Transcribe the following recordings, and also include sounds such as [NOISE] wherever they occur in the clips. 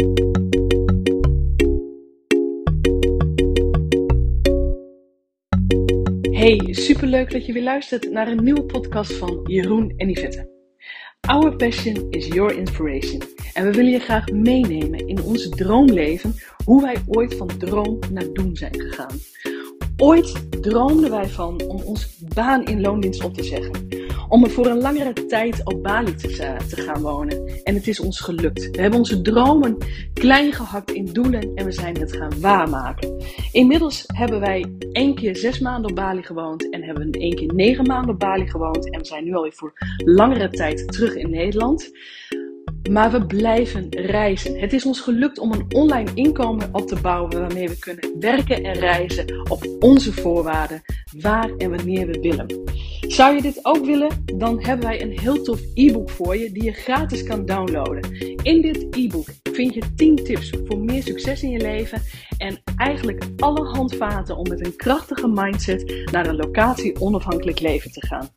Hey, superleuk dat je weer luistert naar een nieuwe podcast van Jeroen en Yvette. Our passion is your inspiration. En we willen je graag meenemen in ons droomleven, hoe wij ooit van droom naar doen zijn gegaan. Ooit droomden wij van om ons baan in loondienst op te zeggen. Om er voor een langere tijd op Bali te, eh, te gaan wonen. En het is ons gelukt. We hebben onze dromen klein gehakt in doelen en we zijn het gaan waarmaken. Inmiddels hebben wij één keer zes maanden op Bali gewoond en hebben we één keer negen maanden op Bali gewoond. En we zijn nu alweer voor langere tijd terug in Nederland. Maar we blijven reizen. Het is ons gelukt om een online inkomen op te bouwen waarmee we kunnen werken en reizen op onze voorwaarden, waar en wanneer we willen. Zou je dit ook willen? Dan hebben wij een heel tof e-book voor je die je gratis kan downloaden. In dit e-book vind je 10 tips voor meer succes in je leven en eigenlijk alle handvaten om met een krachtige mindset naar een locatie onafhankelijk leven te gaan.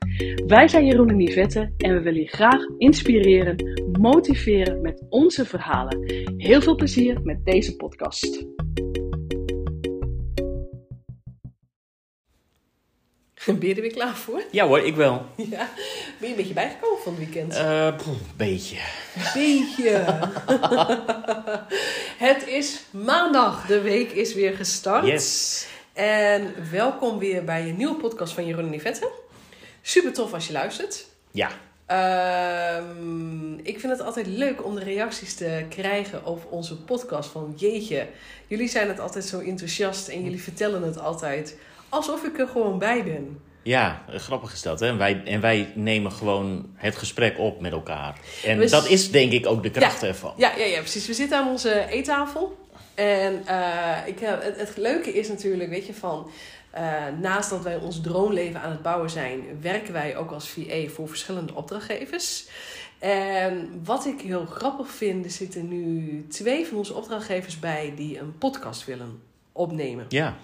Wij zijn Jeroen en Yvette en we willen je graag inspireren, motiveren met onze verhalen. Heel veel plezier met deze podcast. [LAUGHS] Ben je er weer klaar voor? Ja hoor, ik wel. [LAUGHS] Ja. Ben je een beetje bijgekomen van het weekend? Uh, beetje. Beetje. [LAUGHS] het is maandag. De week is weer gestart. Yes. En welkom weer bij een nieuwe podcast van Jeroen en Yvette. Super tof als je luistert. Ja. Uh, ik vind het altijd leuk om de reacties te krijgen op onze podcast. Van jeetje, jullie zijn het altijd zo enthousiast en jullie vertellen het altijd alsof ik er gewoon bij ben. Ja, grappig gesteld. Hè? En, wij, en wij nemen gewoon het gesprek op met elkaar. En dat is denk ik ook de kracht ja, ervan. Ja, ja, ja, precies. We zitten aan onze eettafel. En uh, ik, het, het leuke is natuurlijk, weet je, van... Uh, naast dat wij ons droomleven aan het bouwen zijn... werken wij ook als VA voor verschillende opdrachtgevers. En wat ik heel grappig vind... er zitten nu twee van onze opdrachtgevers bij... die een podcast willen opnemen. Ja.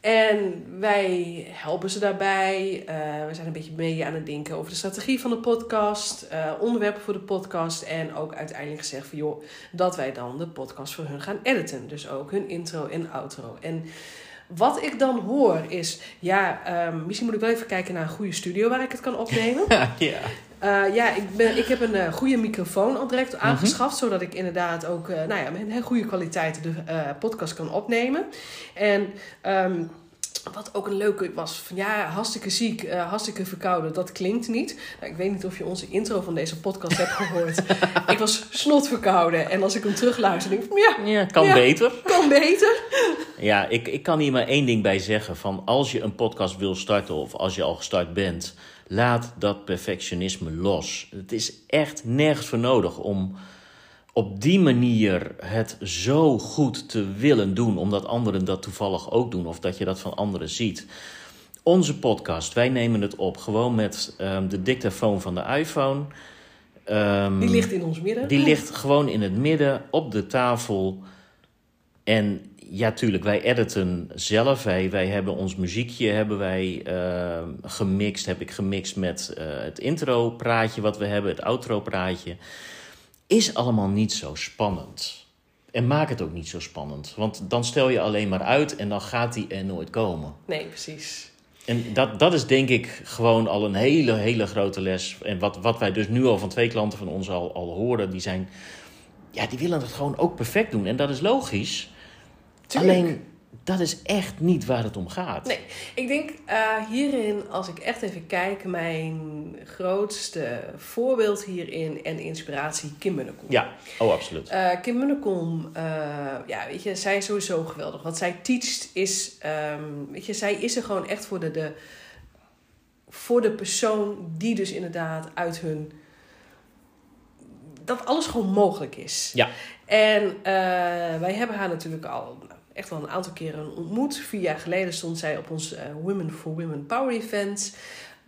En wij helpen ze daarbij. Uh, we zijn een beetje mee aan het denken over de strategie van de podcast, uh, onderwerpen voor de podcast. En ook uiteindelijk gezegd van joh, dat wij dan de podcast voor hun gaan editen. Dus ook hun intro en outro. En wat ik dan hoor is, ja, um, misschien moet ik wel even kijken naar een goede studio waar ik het kan opnemen. [LAUGHS] ja. Uh, ja, ik, ben, ik heb een uh, goede microfoon al direct aangeschaft. zodat ik inderdaad ook uh, nou ja, met een goede kwaliteit de podcast kan opnemen. En um, wat ook een leuke was, van ja, hartstikke ziek, hartstikke verkouden, dat klinkt niet. Nou, ik weet niet of je onze intro van deze podcast hebt gehoord. [LAUGHS] ik was snotverkouden en als ik hem terugluister, denk ik ja, ja kan ja, beter. Kan beter. Ja, ik, ik kan hier maar één ding bij zeggen. Van als je een podcast wil starten of als je al gestart bent, laat dat perfectionisme los. Het is echt nergens voor nodig om op die manier het zo goed te willen doen, omdat anderen dat toevallig ook doen of dat je dat van anderen ziet. Onze podcast, wij nemen het op gewoon met um, de dictafoon van de iPhone. Um, die ligt in ons midden. Die ligt gewoon in het midden op de tafel. En ja, tuurlijk, wij editen zelf. Wij, wij hebben ons muziekje hebben wij, uh, gemixt. Heb ik gemixt met uh, het intro-praatje wat we hebben, het outro-praatje is allemaal niet zo spannend. En maak het ook niet zo spannend. Want dan stel je alleen maar uit en dan gaat die er nooit komen. Nee, precies. En dat, dat is denk ik gewoon al een hele, hele grote les. En wat, wat wij dus nu al van twee klanten van ons al, al horen, die zijn. Ja, die willen het gewoon ook perfect doen. En dat is logisch. Tuurlijk. Alleen dat is echt niet waar het om gaat. Nee, ik denk uh, hierin, als ik echt even kijk, mijn grootste voorbeeld hierin en inspiratie, Kim Munnekom. Ja, oh absoluut. Uh, Kim Munnekom, uh, ja, weet je, zij is sowieso geweldig. Wat zij teacht is, um, weet je, zij is er gewoon echt voor de, de, voor de persoon die dus inderdaad uit hun dat alles gewoon mogelijk is. Ja. En wij hebben haar natuurlijk al echt wel een aantal keren ontmoet. Vier jaar geleden stond zij op ons uh, Women for Women Power Event.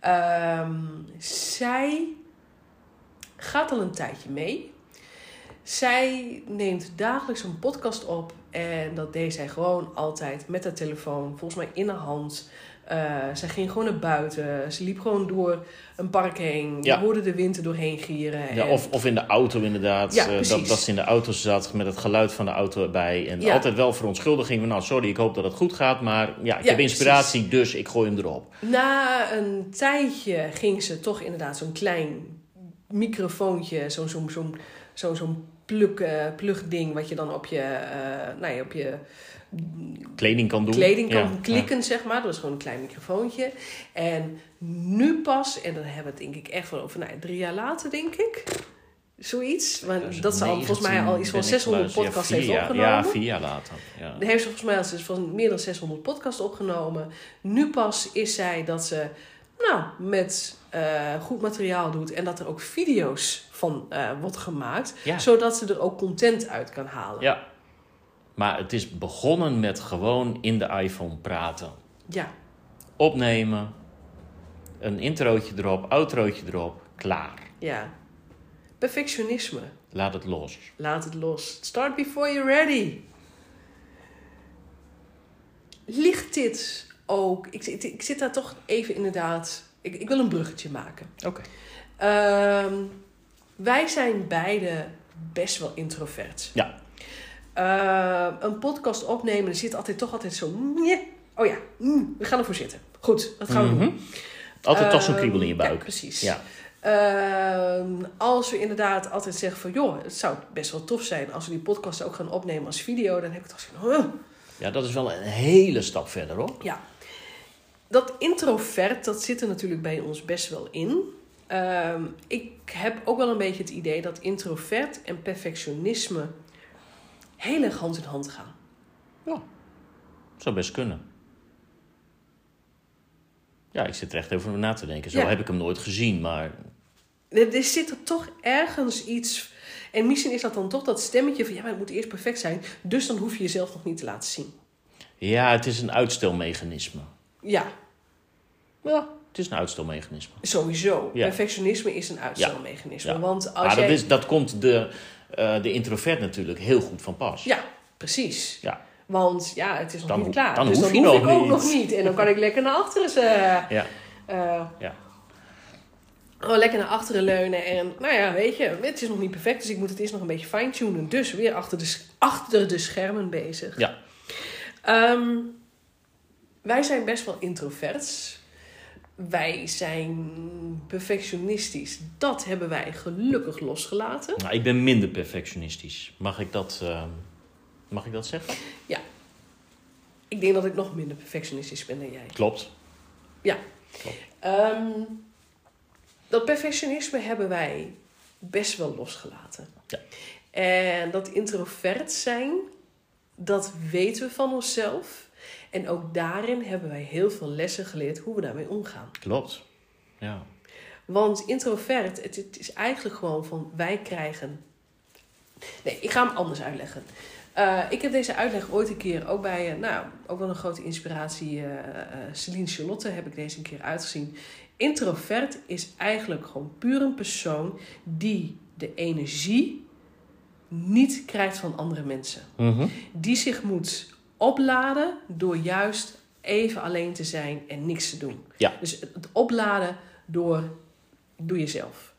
Um, zij gaat al een tijdje mee. Zij neemt dagelijks een podcast op. En dat deed zij gewoon altijd met haar telefoon, volgens mij in haar hand. Uh, zij ging gewoon naar buiten. Ze liep gewoon door een park heen. Je Ja. hoorde de wind er doorheen gieren. Ja, En- of, of in de auto inderdaad. Ja, eh, dat, dat ze in de auto zat met het geluid van de auto erbij. En Ja. altijd wel verontschuldiging van... nou, sorry, ik hoop dat het goed gaat. Maar ja, ik Ja, heb inspiratie, dus ik gooi hem erop. Na een tijdje ging ze toch inderdaad zo'n klein microfoontje, zo'n zo'n zo'n plug, eh, plugding wat je dan op je, nou ja, op je Kleding kan doen. kleding kan Ja, klikken, zeg maar. Dat was gewoon een klein microfoontje. En nu pas, en dan hebben we het denk ik echt wel over nou, drie jaar later, denk ik. Zoiets. Want dat ze al volgens mij al iets van 600 podcasts heeft opgenomen. Ja, vier jaar later. Ja. Heeft ze volgens mij al dus van meer dan 600 podcasts opgenomen. Nu pas is zij dat ze nou, met eh, goed materiaal doet en dat er ook video's van eh wordt gemaakt, zodat ze er ook content uit kan halen. ja. Maar het is begonnen met gewoon in de iPhone praten. Ja, Opnemen. Een introotje erop, outrootje erop. Klaar. ja. Perfectionisme. Laat het los. Laat het los. Start before you're ready. Ligt dit ook... Ik, zit- ik zit daar toch even inderdaad... Ik, ik wil een bruggetje maken. Oké. Ehm, wij zijn beide best wel introvert. Ja. Ehm, een podcast opnemen, er zit altijd toch altijd zo... Oh ja, mm, we gaan ervoor zitten. Goed, dat gaan we Mhm. doen. Altijd toch zo'n Ehm, kriebel in je Ja, buik. precies. Ja. Ehm, als we inderdaad altijd zeggen van... joh, het zou best wel tof zijn als we die podcast ook gaan opnemen als video... dan heb ik toch zo van... "Huh." ja, dat is wel een hele stap verder hoor. Ja. Dat introvert, dat zit er natuurlijk bij ons best wel in. Ehm, ik heb ook wel een beetje het idee dat introvert en perfectionisme heel erg hand in hand gaan. Zou best kunnen. Ja, ik zit er echt over na te denken. Zo Ja. heb ik hem nooit gezien, maar Er, er zit er toch ergens iets. En misschien is dat dan toch dat stemmetje van ja, maar het moet eerst perfect zijn. Dus dan hoef je jezelf nog niet te laten zien. ja, het is een uitstelmechanisme. Ja, Ja, het is een uitstelmechanisme. sowieso. Ja. Perfectionisme is een uitstelmechanisme. Ja. Want als Maar jij... dat, is, dat komt de, eh, de introvert natuurlijk heel goed van pas. Ja, precies. Ja. Want ja, het is nog Dan niet klaar. dan dus hoef dan je hoef nog ik ook niet. nog niet. En dan kan ik lekker naar achteren. eh, Ja. eh, Ja. Gewoon lekker naar achteren leunen. En nou ja, weet je, het is nog niet perfect. Dus ik moet het eerst nog een beetje fine-tunen. Dus weer achter de, achter de schermen bezig. Ja. Ehm, wij zijn best wel introverts. Wij zijn perfectionistisch. Dat hebben wij gelukkig losgelaten. Nou, ik ben minder perfectionistisch. Mag ik dat, eh, mag ik dat zeggen? Ik denk dat ik nog minder perfectionistisch ben dan jij. Klopt. Ehm, dat perfectionisme hebben wij best wel losgelaten. Ja. En dat introvert zijn, dat weten we van onszelf. En ook daarin hebben wij heel veel lessen geleerd hoe we daarmee omgaan. Klopt. Ja. Want introvert, het, het is eigenlijk gewoon van wij krijgen. Nee, ik ga hem anders uitleggen. Eh, ik heb deze uitleg ooit een keer ook bij, eh, nou, ook wel een grote inspiratie, eh, Celine Charlotte heb ik deze een keer uitgezien. Introvert is eigenlijk gewoon puur een persoon die de energie niet krijgt van andere mensen. Mhm. Die zich moet opladen door juist even alleen te zijn en niks te doen. Ja. Dus het opladen door, doe jezelf.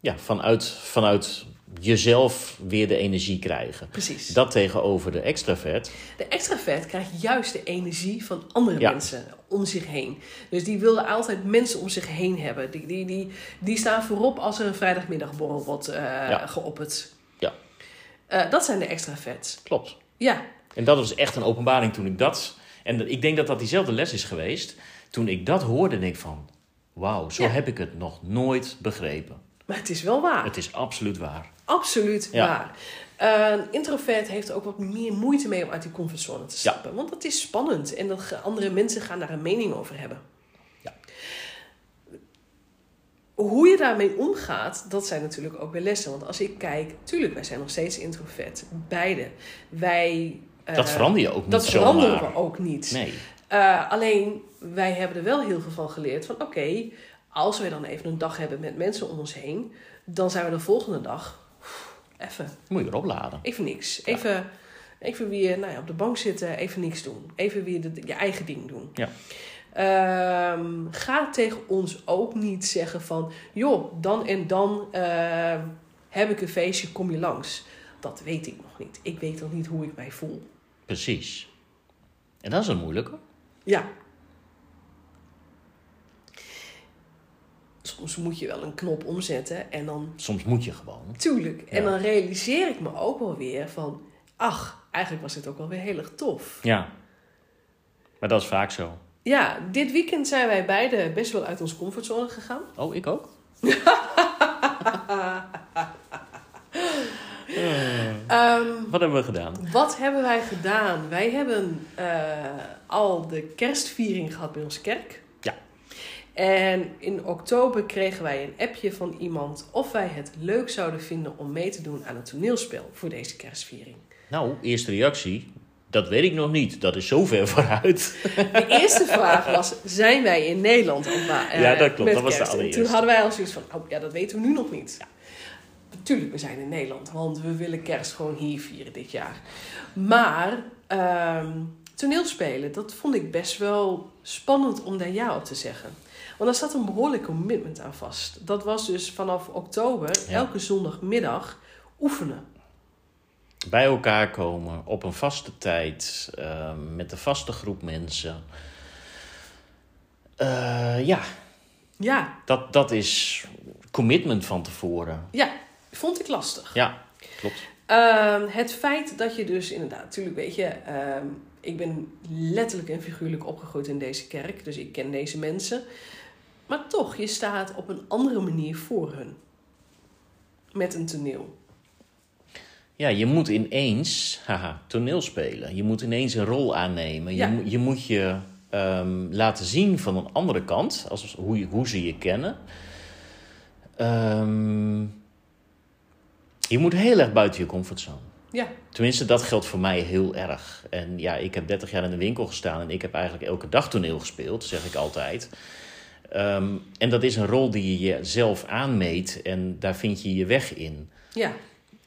Ja, vanuit, vanuit jezelf weer de energie krijgen. Precies. Dat tegenover de extravert. De extravert krijgt juist de energie van andere Ja. mensen om zich heen. Dus die willen altijd mensen om zich heen hebben. Die, die, die, die staan voorop als er een vrijdagmiddagborrel wordt eh, Ja. geopperd. Ja. Eh, dat zijn de extraverts. Klopt. Ja, En dat was echt een openbaring toen ik dat... En ik denk dat dat diezelfde les is geweest. Toen ik dat hoorde, denk ik van... Wauw, zo Ja. heb ik het nog nooit begrepen. maar het is wel waar. Het is absoluut waar. Absoluut Ja. waar. Een introvert heeft er ook wat meer moeite mee om uit die comfortzone te stappen. Want dat is spannend en dat andere mensen gaan daar een mening over hebben. Ja. Hoe je daarmee omgaat, dat zijn natuurlijk ook weer lessen. Want als ik kijk, tuurlijk, wij zijn nog steeds introvert. Beide. Wij... eh, Dat verander je ook niet Dat zomaar. veranderen we ook niet. Nee. Eh, alleen, wij hebben er wel heel veel van geleerd. Van oké, als wij dan even een dag hebben met mensen om ons heen... dan zijn we de volgende dag... Even, Moet je erop laden. even niks. Even, even weer nou ja, op de bank zitten, even niks doen. Even weer de, je eigen ding doen. Ja. Ehm, ga tegen ons ook niet zeggen van... joh, dan en dan eh, heb ik een feestje, kom je langs. Dat weet ik nog niet. Ik weet nog niet hoe ik mij voel. Precies. En dat is een moeilijke. Ja. Soms moet je wel een knop omzetten en dan... Soms moet je gewoon. Tuurlijk. En Ja. dan realiseer ik me ook wel weer van... ach, eigenlijk was dit ook wel weer heel erg tof. Ja. Maar dat is vaak zo. Ja, dit weekend zijn wij beide best wel uit onze comfortzone gegaan. Oh, ik ook? [LAUGHS] Ehm, Wat hebben we gedaan? wat hebben wij gedaan? Wij hebben eh, al de kerstviering gehad bij onze kerk. Ja. En in oktober kregen wij een appje van iemand of wij het leuk zouden vinden om mee te doen aan een toneelspel voor deze kerstviering. Nou, eerste reactie. Dat weet ik nog niet. Dat is zo ver [LAUGHS] vooruit. De eerste vraag was: zijn wij in Nederland? Eh, Ja, dat klopt. met Dat was de allereerste. Toen hadden wij al zoiets van: oh ja, dat weten we nu nog niet. Natuurlijk, we zijn in Nederland, want we willen kerst gewoon hier vieren dit jaar. Maar ehm toneelspelen, dat vond ik best wel spannend om daar ja op te zeggen. Want daar zat een behoorlijk commitment aan vast. Dat was dus vanaf oktober Ja. elke zondagmiddag oefenen. Bij elkaar komen op een vaste tijd. ehm, met een vaste groep mensen. Eh, ja, Ja, dat, dat is commitment van tevoren. ja, vond ik lastig. Ja, klopt. Ehm, het feit dat je dus inderdaad, natuurlijk weet je, ehm, ik ben letterlijk en figuurlijk opgegroeid in deze kerk, dus ik ken deze mensen. Maar toch, je staat op een andere manier voor hun. Met een toneel. Ja, je moet ineens haha, toneel spelen. Je moet ineens een rol aannemen. Je, Ja. moet- je moet je ehm, laten zien van een andere kant, als, hoe, je- hoe ze je kennen. Ehm, je moet heel erg buiten je comfortzone. Ja, Tenminste, dat geldt voor mij heel erg. En ja, ik heb 30 jaar in de winkel gestaan en ik heb eigenlijk elke dag toneel gespeeld, zeg ik altijd. Ehm, en dat is een rol die je jezelf aanmeet en daar vind je je weg in. ja,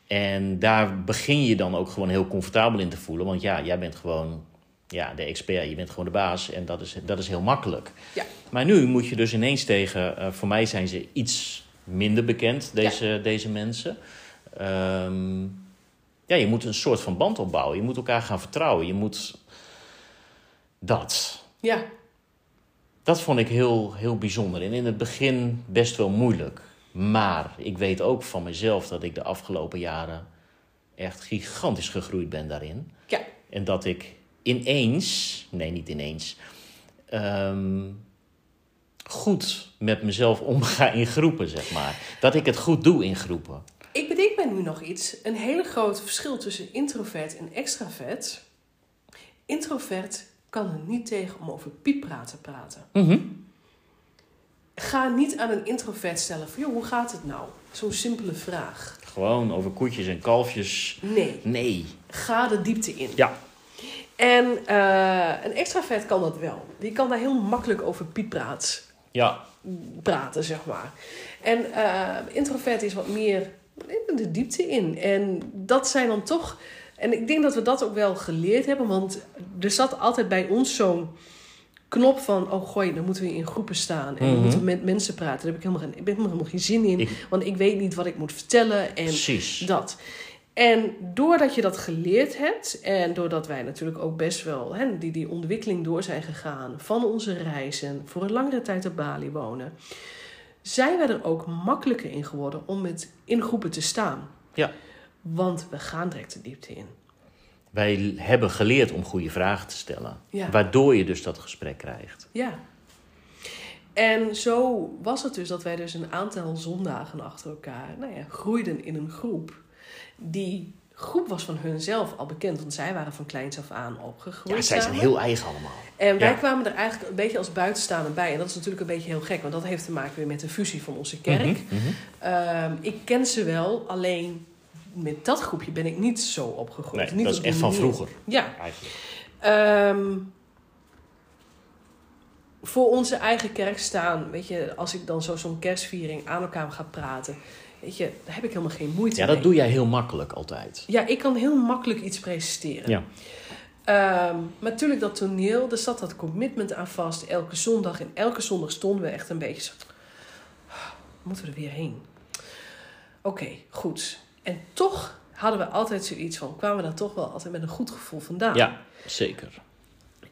En daar begin je dan ook gewoon heel comfortabel in te voelen. Want ja, jij bent gewoon ja, de expert, je bent gewoon de baas en dat is, dat is heel makkelijk. Ja. Maar nu moet je dus ineens tegen, eh, voor mij zijn ze iets minder bekend, deze, deze mensen. Ehm, ja, je moet een soort van band opbouwen. Je moet elkaar gaan vertrouwen. Je moet dat. ja, Dat vond ik heel, heel bijzonder. En in het begin best wel moeilijk. Maar ik weet ook van mezelf dat ik de afgelopen jaren echt gigantisch gegroeid ben daarin. ja, En dat ik ineens, nee niet ineens, ehm, goed met mezelf omga in groepen, zeg maar. Dat ik het goed doe in groepen. Ik nu nog iets. Een hele groot verschil tussen introvert en extravert. Introvert kan er niet tegen om over pieppraten te praten. Mhm. Ga niet aan een introvert stellen van, joh, hoe gaat het nou? Zo'n simpele vraag. Gewoon over koetjes en kalfjes. Nee, Nee. ga de diepte in. Ja. En eh, een extravert kan dat wel. Die kan daar heel makkelijk over pieppraat Ja. praten, zeg maar. En eh, introvert is wat meer de diepte in. En dat zijn dan toch... En ik denk dat we dat ook wel geleerd hebben. Want er zat altijd bij ons zo'n knop van... Oh gooi, dan moeten we in groepen staan. En Mhm. we moeten met mensen praten. Daar heb ik helemaal geen, ik heb helemaal geen zin in. Ik- Want ik weet niet wat ik moet vertellen. En Precies. dat. En doordat je dat geleerd hebt, en doordat wij natuurlijk ook best wel hè, die, die ontwikkeling door zijn gegaan van onze reizen, voor een langere tijd op Bali wonen, zijn wij er ook makkelijker in geworden om met in groepen te staan. Ja. Want we gaan direct de diepte in. Wij hebben geleerd om goede vragen te stellen. Ja. Waardoor je dus dat gesprek krijgt. Ja. En zo was het dus dat wij dus een aantal zondagen achter elkaar nou ja, groeiden in een groep. Die groep was van hunzelf al bekend, want zij waren van kleins af aan opgegroeid. Ja, zij zijn heel eigen allemaal. En wij Ja. kwamen er eigenlijk een beetje als buitenstaander bij. En dat is natuurlijk een beetje heel gek, want dat heeft te maken weer met de fusie van onze kerk. Mhm, mhm. Ehm, ik ken ze wel, alleen met dat groepje ben ik niet zo opgegroeid. Nee, niet dat is echt van vroeger. Ja, Eigenlijk. Ehm, voor onze eigen kerk staan, weet je, als ik dan zo zo'n kerstviering aan elkaar ga praten, weet je, daar heb ik helemaal geen moeite Ja, mee. dat doe jij heel makkelijk altijd. Ja, ik kan heel makkelijk iets presenteren. Ja. Ehm, maar natuurlijk dat toneel, er zat dat commitment aan vast. Elke zondag en elke zondag stonden we echt een beetje zo... Moeten we er weer heen? Oké, goed. En toch hadden we altijd zoiets van... kwamen we daar toch wel altijd met een goed gevoel vandaan. Ja, zeker.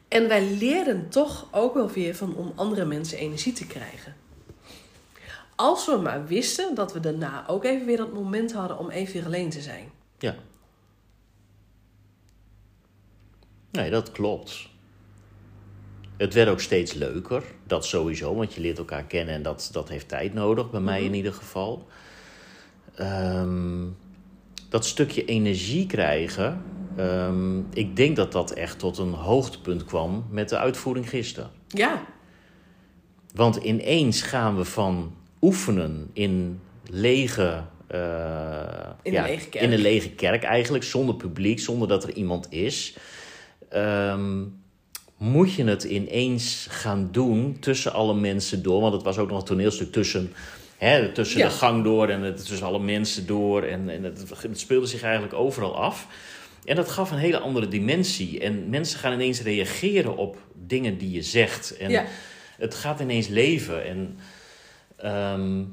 En wij leerden toch ook wel weer van om andere mensen energie te krijgen. Als we maar wisten dat we daarna ook even weer dat moment hadden om even weer alleen te zijn. Ja. Nee, dat klopt. Het werd ook steeds leuker. Dat sowieso, want je leert elkaar kennen en dat, dat heeft tijd nodig, bij mij in ieder geval. Ehm, dat stukje energie krijgen, ehm, ik denk dat dat echt tot een hoogtepunt kwam met de uitvoering gisteren. Ja, Want ineens gaan we van oefenen in lege. eh, In een lege kerk. In een lege kerk eigenlijk, zonder publiek, zonder dat er iemand is. Ehm, moet je het ineens gaan doen tussen alle mensen door? Want het was ook nog een toneelstuk tussen, hè, tussen Ja. de gang door en het, tussen alle mensen door. En, en het, het speelde zich eigenlijk overal af. En dat gaf een hele andere dimensie. En mensen gaan ineens reageren op dingen die je zegt. En Ja. het gaat ineens leven. En ehm,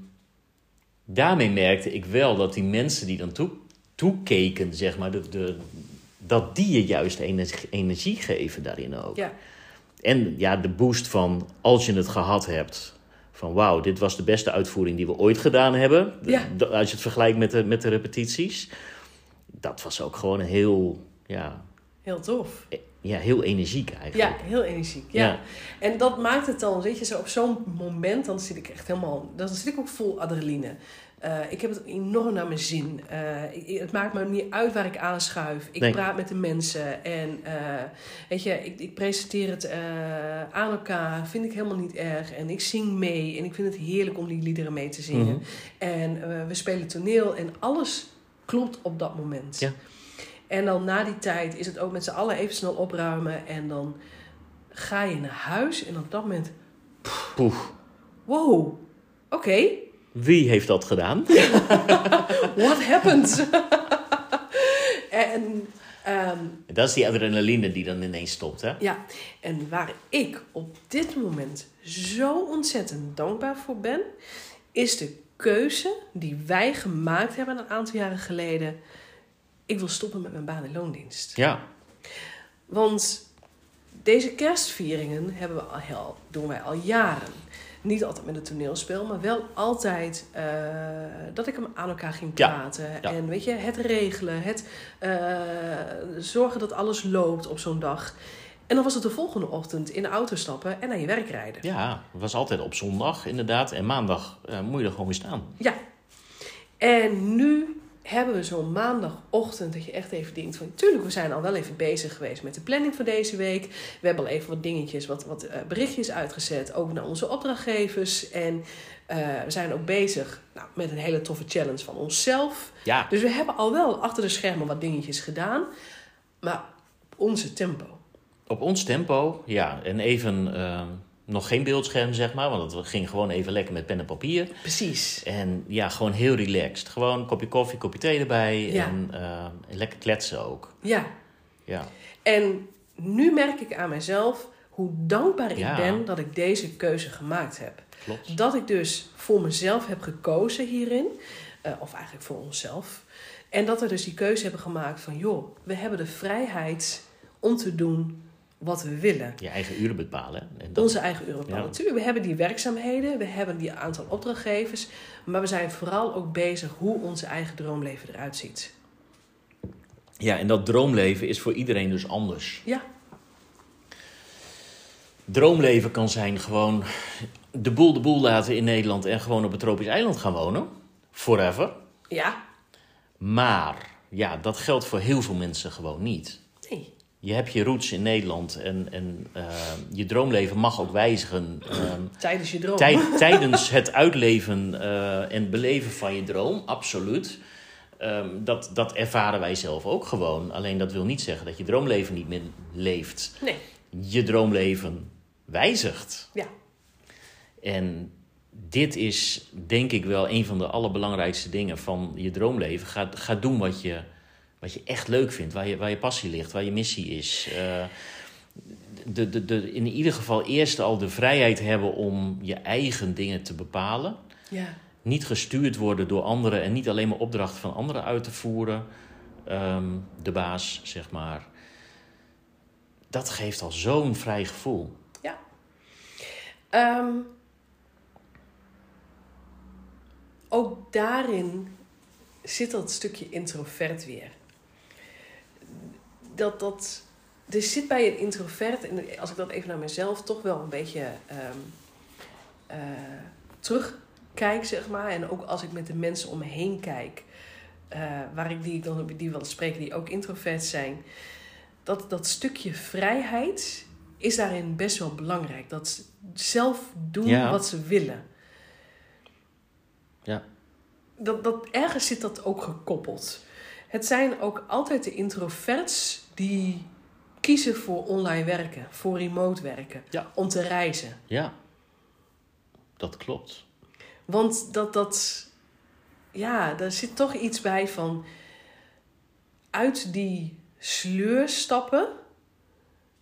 daarmee merkte ik wel dat die mensen die dan toe, toekeken, zeg maar, de, de, dat die je juist energie, energie geven daarin ook. ja, En ja, de boost van als je het gehad hebt. Van wauw, dit was de beste uitvoering die we ooit gedaan hebben. Ja. Als je het vergelijkt met de, met de repetities. Dat was ook gewoon een heel, ja, heel tof. e- ja, heel energiek Ja, eigenlijk. heel energiek. Ja. Ja. En dat maakt het dan, weet je, zo op zo'n moment, dan zit ik echt helemaal, dan zit ik ook vol adrenaline. Eh, ik heb het enorm naar mijn zin. Ik- het maakt me niet uit waar ik aanschuif. Ik Nee. praat met de mensen en eh, weet je, ik, ik presenteer het aan elkaar. Vind ik helemaal niet erg. En ik zing mee en ik vind het heerlijk om die liederen mee te zingen. Mhm. En we spelen toneel en alles klopt op dat moment. Ja. En dan na die tijd is het ook met z'n allen even snel opruimen. En dan ga je naar huis en op dat moment, Poef. wow, oké, Wie heeft dat gedaan? [LAUGHS] what happened? [LAUGHS] en ehm, Dat is die adrenaline die dan ineens stopt, hè? ja, en waar ik op dit moment zo ontzettend dankbaar voor ben, is de keuze die wij gemaakt hebben een aantal jaren geleden. Ik wil stoppen met mijn baan in loondienst. Ja. Want deze kerstvieringen hebben we al, doen wij al jaren. Niet altijd met een toneelspel, maar wel altijd eh, dat ik hem aan elkaar ging praten. ja. En weet je, het regelen, het eh, zorgen dat alles loopt op zo'n dag. En dan was het de volgende ochtend in de auto stappen en naar je werk rijden. Ja, het was altijd op zondag inderdaad. En maandag eh, moet je er gewoon weer staan. Ja. En nu hebben we zo'n maandagochtend dat je echt even denkt van... Tuurlijk, we zijn al wel even bezig geweest met de planning voor deze week. We hebben al even wat dingetjes, wat, wat eh, berichtjes uitgezet. Ook naar onze opdrachtgevers. En eh, we zijn ook bezig nou, met een hele toffe challenge van onszelf. Ja, Dus we hebben al wel achter de schermen wat dingetjes gedaan. Maar op onze tempo. op ons tempo. Ja, en even eh, nog geen beeldscherm, zeg maar. Want het ging gewoon even lekker met pen en papier. Precies. En ja, gewoon heel relaxed. Gewoon een kopje koffie, kopje thee erbij. Ja. En eh, lekker kletsen ook. Ja. Ja. En nu merk ik aan mezelf hoe dankbaar ik ben dat ik deze keuze gemaakt heb. Klopt. Dat ik dus voor mezelf heb gekozen hierin. eh, of eigenlijk voor onszelf. En dat we dus die keuze hebben gemaakt van... joh, we hebben de vrijheid om te doen wat we willen. Je eigen uren bepalen. En dat, Onze eigen uren bepalen. Ja. Natuurlijk, we hebben die werkzaamheden. We hebben die aantal opdrachtgevers. Maar we zijn vooral ook bezig hoe onze eigen droomleven eruit ziet. Ja, en dat droomleven is voor iedereen dus anders. Ja, Droomleven kan zijn gewoon de boel de boel laten in Nederland en gewoon op een tropisch eiland gaan wonen. Forever. ja, Maar ja, dat geldt voor heel veel mensen gewoon niet. Je hebt je roots in Nederland en, en eh, je droomleven mag ook wijzigen ehm, [CLEARS THROAT] Tijdens je droom. tijd, [LAUGHS] tijdens het uitleven eh, en beleven van je droom, absoluut. Ehm, dat, dat ervaren wij zelf ook gewoon. Alleen dat wil niet zeggen dat je droomleven niet meer leeft. Nee, Je droomleven wijzigt. ja. En dit is denk ik wel een van de allerbelangrijkste dingen van je droomleven. Ga, ga doen wat je, wat je echt leuk vindt, waar je, waar je passie ligt, waar je missie is. Uh, de, de, de, in ieder geval eerst al de vrijheid hebben om je eigen dingen te bepalen. Ja. Niet gestuurd worden door anderen en niet alleen maar opdrachten van anderen uit te voeren. Um, de baas, zeg maar. Dat geeft al zo'n vrij gevoel. Ja. Um, ook daarin zit dat stukje introvert weer. Dat, dat, er zit bij een introvert, en als ik dat even naar mezelf toch wel een beetje um, uh, terugkijk, zeg maar. En ook als ik met de mensen om me heen kijk, uh, waar ik die, dan, die wel spreken die ook introvert zijn. Dat, dat stukje vrijheid is daarin best wel belangrijk. Dat zelf doen Ja. wat ze willen. Ja. Dat, dat, ergens zit dat ook gekoppeld. Het zijn ook altijd de introverts die kiezen voor online werken, voor remote werken, Ja. om te reizen. Ja, dat klopt. Want dat, dat, ja, daar zit toch iets bij van uit die sleur stappen,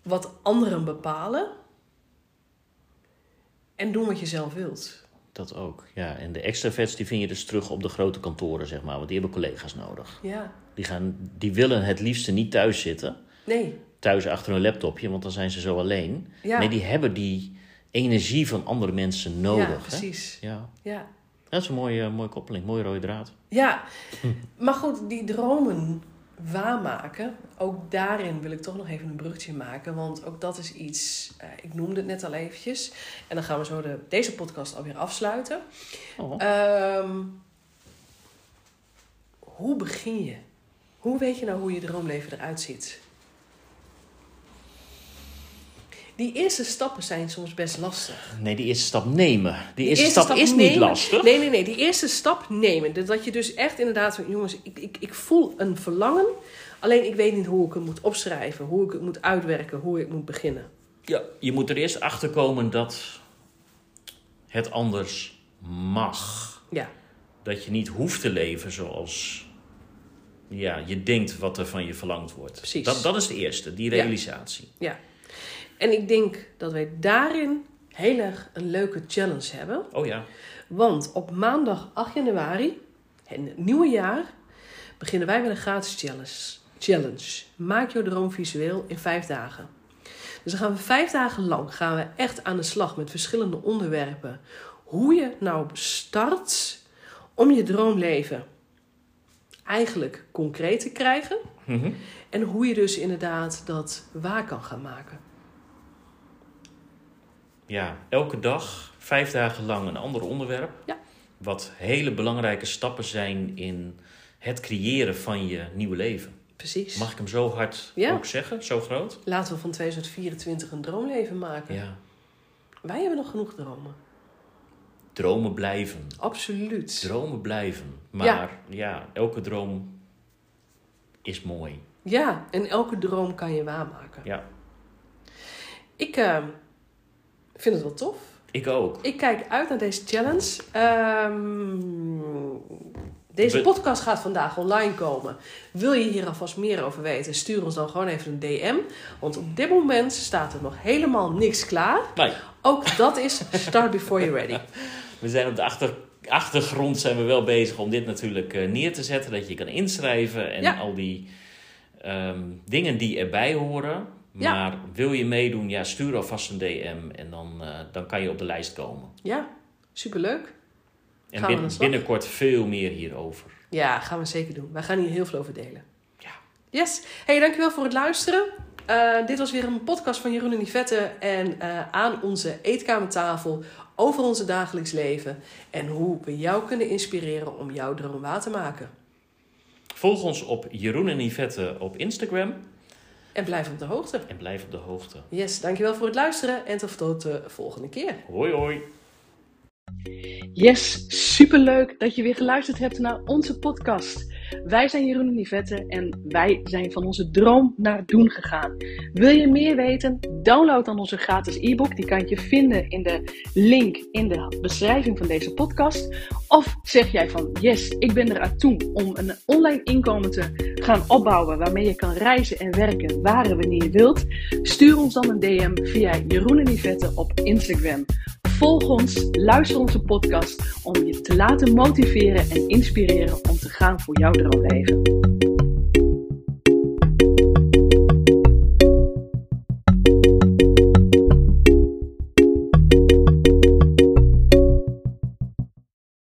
wat anderen bepalen en doen wat je zelf wilt. Dat ook. Ja, en de extraverts die vind je dus terug op de grote kantoren, zeg maar. Want die hebben collega's nodig. Ja, Die, gaan, die willen het liefste niet thuis zitten. nee, Thuis achter hun laptopje, want dan zijn ze zo alleen. ja, Nee, die hebben die energie van andere mensen nodig. ja hè? precies. Ja. Ja. Dat is een mooie, mooie koppeling, mooie rode draad. Ja, maar goed, die dromen waarmaken, ook daarin wil ik toch nog even een bruggetje maken. Want ook dat is iets, eh, ik noemde het net al eventjes. En dan gaan we zo de, deze podcast alweer afsluiten. Oh. Ehm, hoe begin je? Hoe weet je nou hoe je droomleven eruit ziet? Die eerste stappen zijn soms best lastig. Nee, die eerste stap nemen. Die Die eerste, stap, is niet lastig. Nee, nee, nee. Die eerste stap nemen. Dat je dus echt inderdaad van, jongens, ik, ik, ik voel een verlangen. Alleen ik weet niet hoe ik het moet opschrijven, hoe ik het moet uitwerken, hoe ik moet beginnen. Ja, je moet er eerst achter komen dat het anders mag. Ja, Dat je niet hoeft te leven zoals ja, je denkt wat er van je verlangd wordt. Precies. Dat, dat is de eerste, die realisatie. ja. En ik denk dat wij daarin heel erg een leuke challenge hebben. Oh ja, Want op maandag 8 januari, het nieuwe jaar, beginnen wij met een gratis challenge. challenge. Maak jouw droom visueel in vijf dagen. Dus dan gaan we vijf dagen lang gaan we echt aan de slag met verschillende onderwerpen. Hoe je nou start om je droomleven eigenlijk concreet te krijgen. Mhm. En hoe je dus inderdaad dat waar kan gaan maken. ja, elke dag, vijf dagen lang een ander onderwerp. Ja. Wat hele belangrijke stappen zijn in het creëren van je nieuwe leven. Precies. Mag ik hem zo hard Ja. ook zeggen? Zo groot? Laten we van 2024 een droomleven maken. Ja. Wij hebben nog genoeg dromen. Dromen blijven. Absoluut. Dromen blijven. Maar ja, elke droom is mooi. Ja, en elke droom kan je waarmaken. Ja, Ik eh, vind het wel tof. ik ook. Ik kijk uit naar deze challenge. Ehm, deze podcast gaat vandaag online komen. Wil je hier alvast meer over weten? Stuur ons dan gewoon even een DM. Want op dit moment staat er nog helemaal niks klaar. Nee, Ook dat is start before you're ready. [LAUGHS] we zijn op de achter, achtergrond zijn we wel bezig om dit natuurlijk eh, neer te zetten. Dat je kan inschrijven en Ja. al die ehm, dingen die erbij horen. Ja. Maar wil je meedoen, ja, stuur alvast een DM en dan, eh, dan kan je op de lijst komen. Ja, superleuk. En bin- binnenkort veel meer hierover. Ja, gaan we zeker doen. Wij gaan hier heel veel over delen. Ja. Yes. Hey, dankjewel voor het luisteren. Eh, dit was weer een podcast van Jeroen en Yvette. En eh, aan onze eetkamertafel over onze dagelijks leven. En hoe we jou kunnen inspireren om jouw droom waar te maken. Volg ons op Jeroen en Yvette op Instagram En blijf op de hoogte. en blijf op de hoogte. Yes, dankjewel voor het luisteren. En tot de volgende keer. Hoi hoi! Yes, superleuk dat je weer geluisterd hebt naar onze podcast. Wij zijn Jeroen en Yvette en wij zijn van onze droom naar doen gegaan. Wil je meer weten? Download dan onze gratis e-book. Die kan je vinden in de link in de beschrijving van deze podcast. Of zeg jij van yes, ik ben eruit toe om een online inkomen te gaan opbouwen waarmee je kan reizen en werken waar en wanneer je wilt. Stuur ons dan een DM via Jeroen en Yvette op Instagram. Volg ons, luister onze podcast om je te laten motiveren en inspireren om te gaan voor jouw droomleven.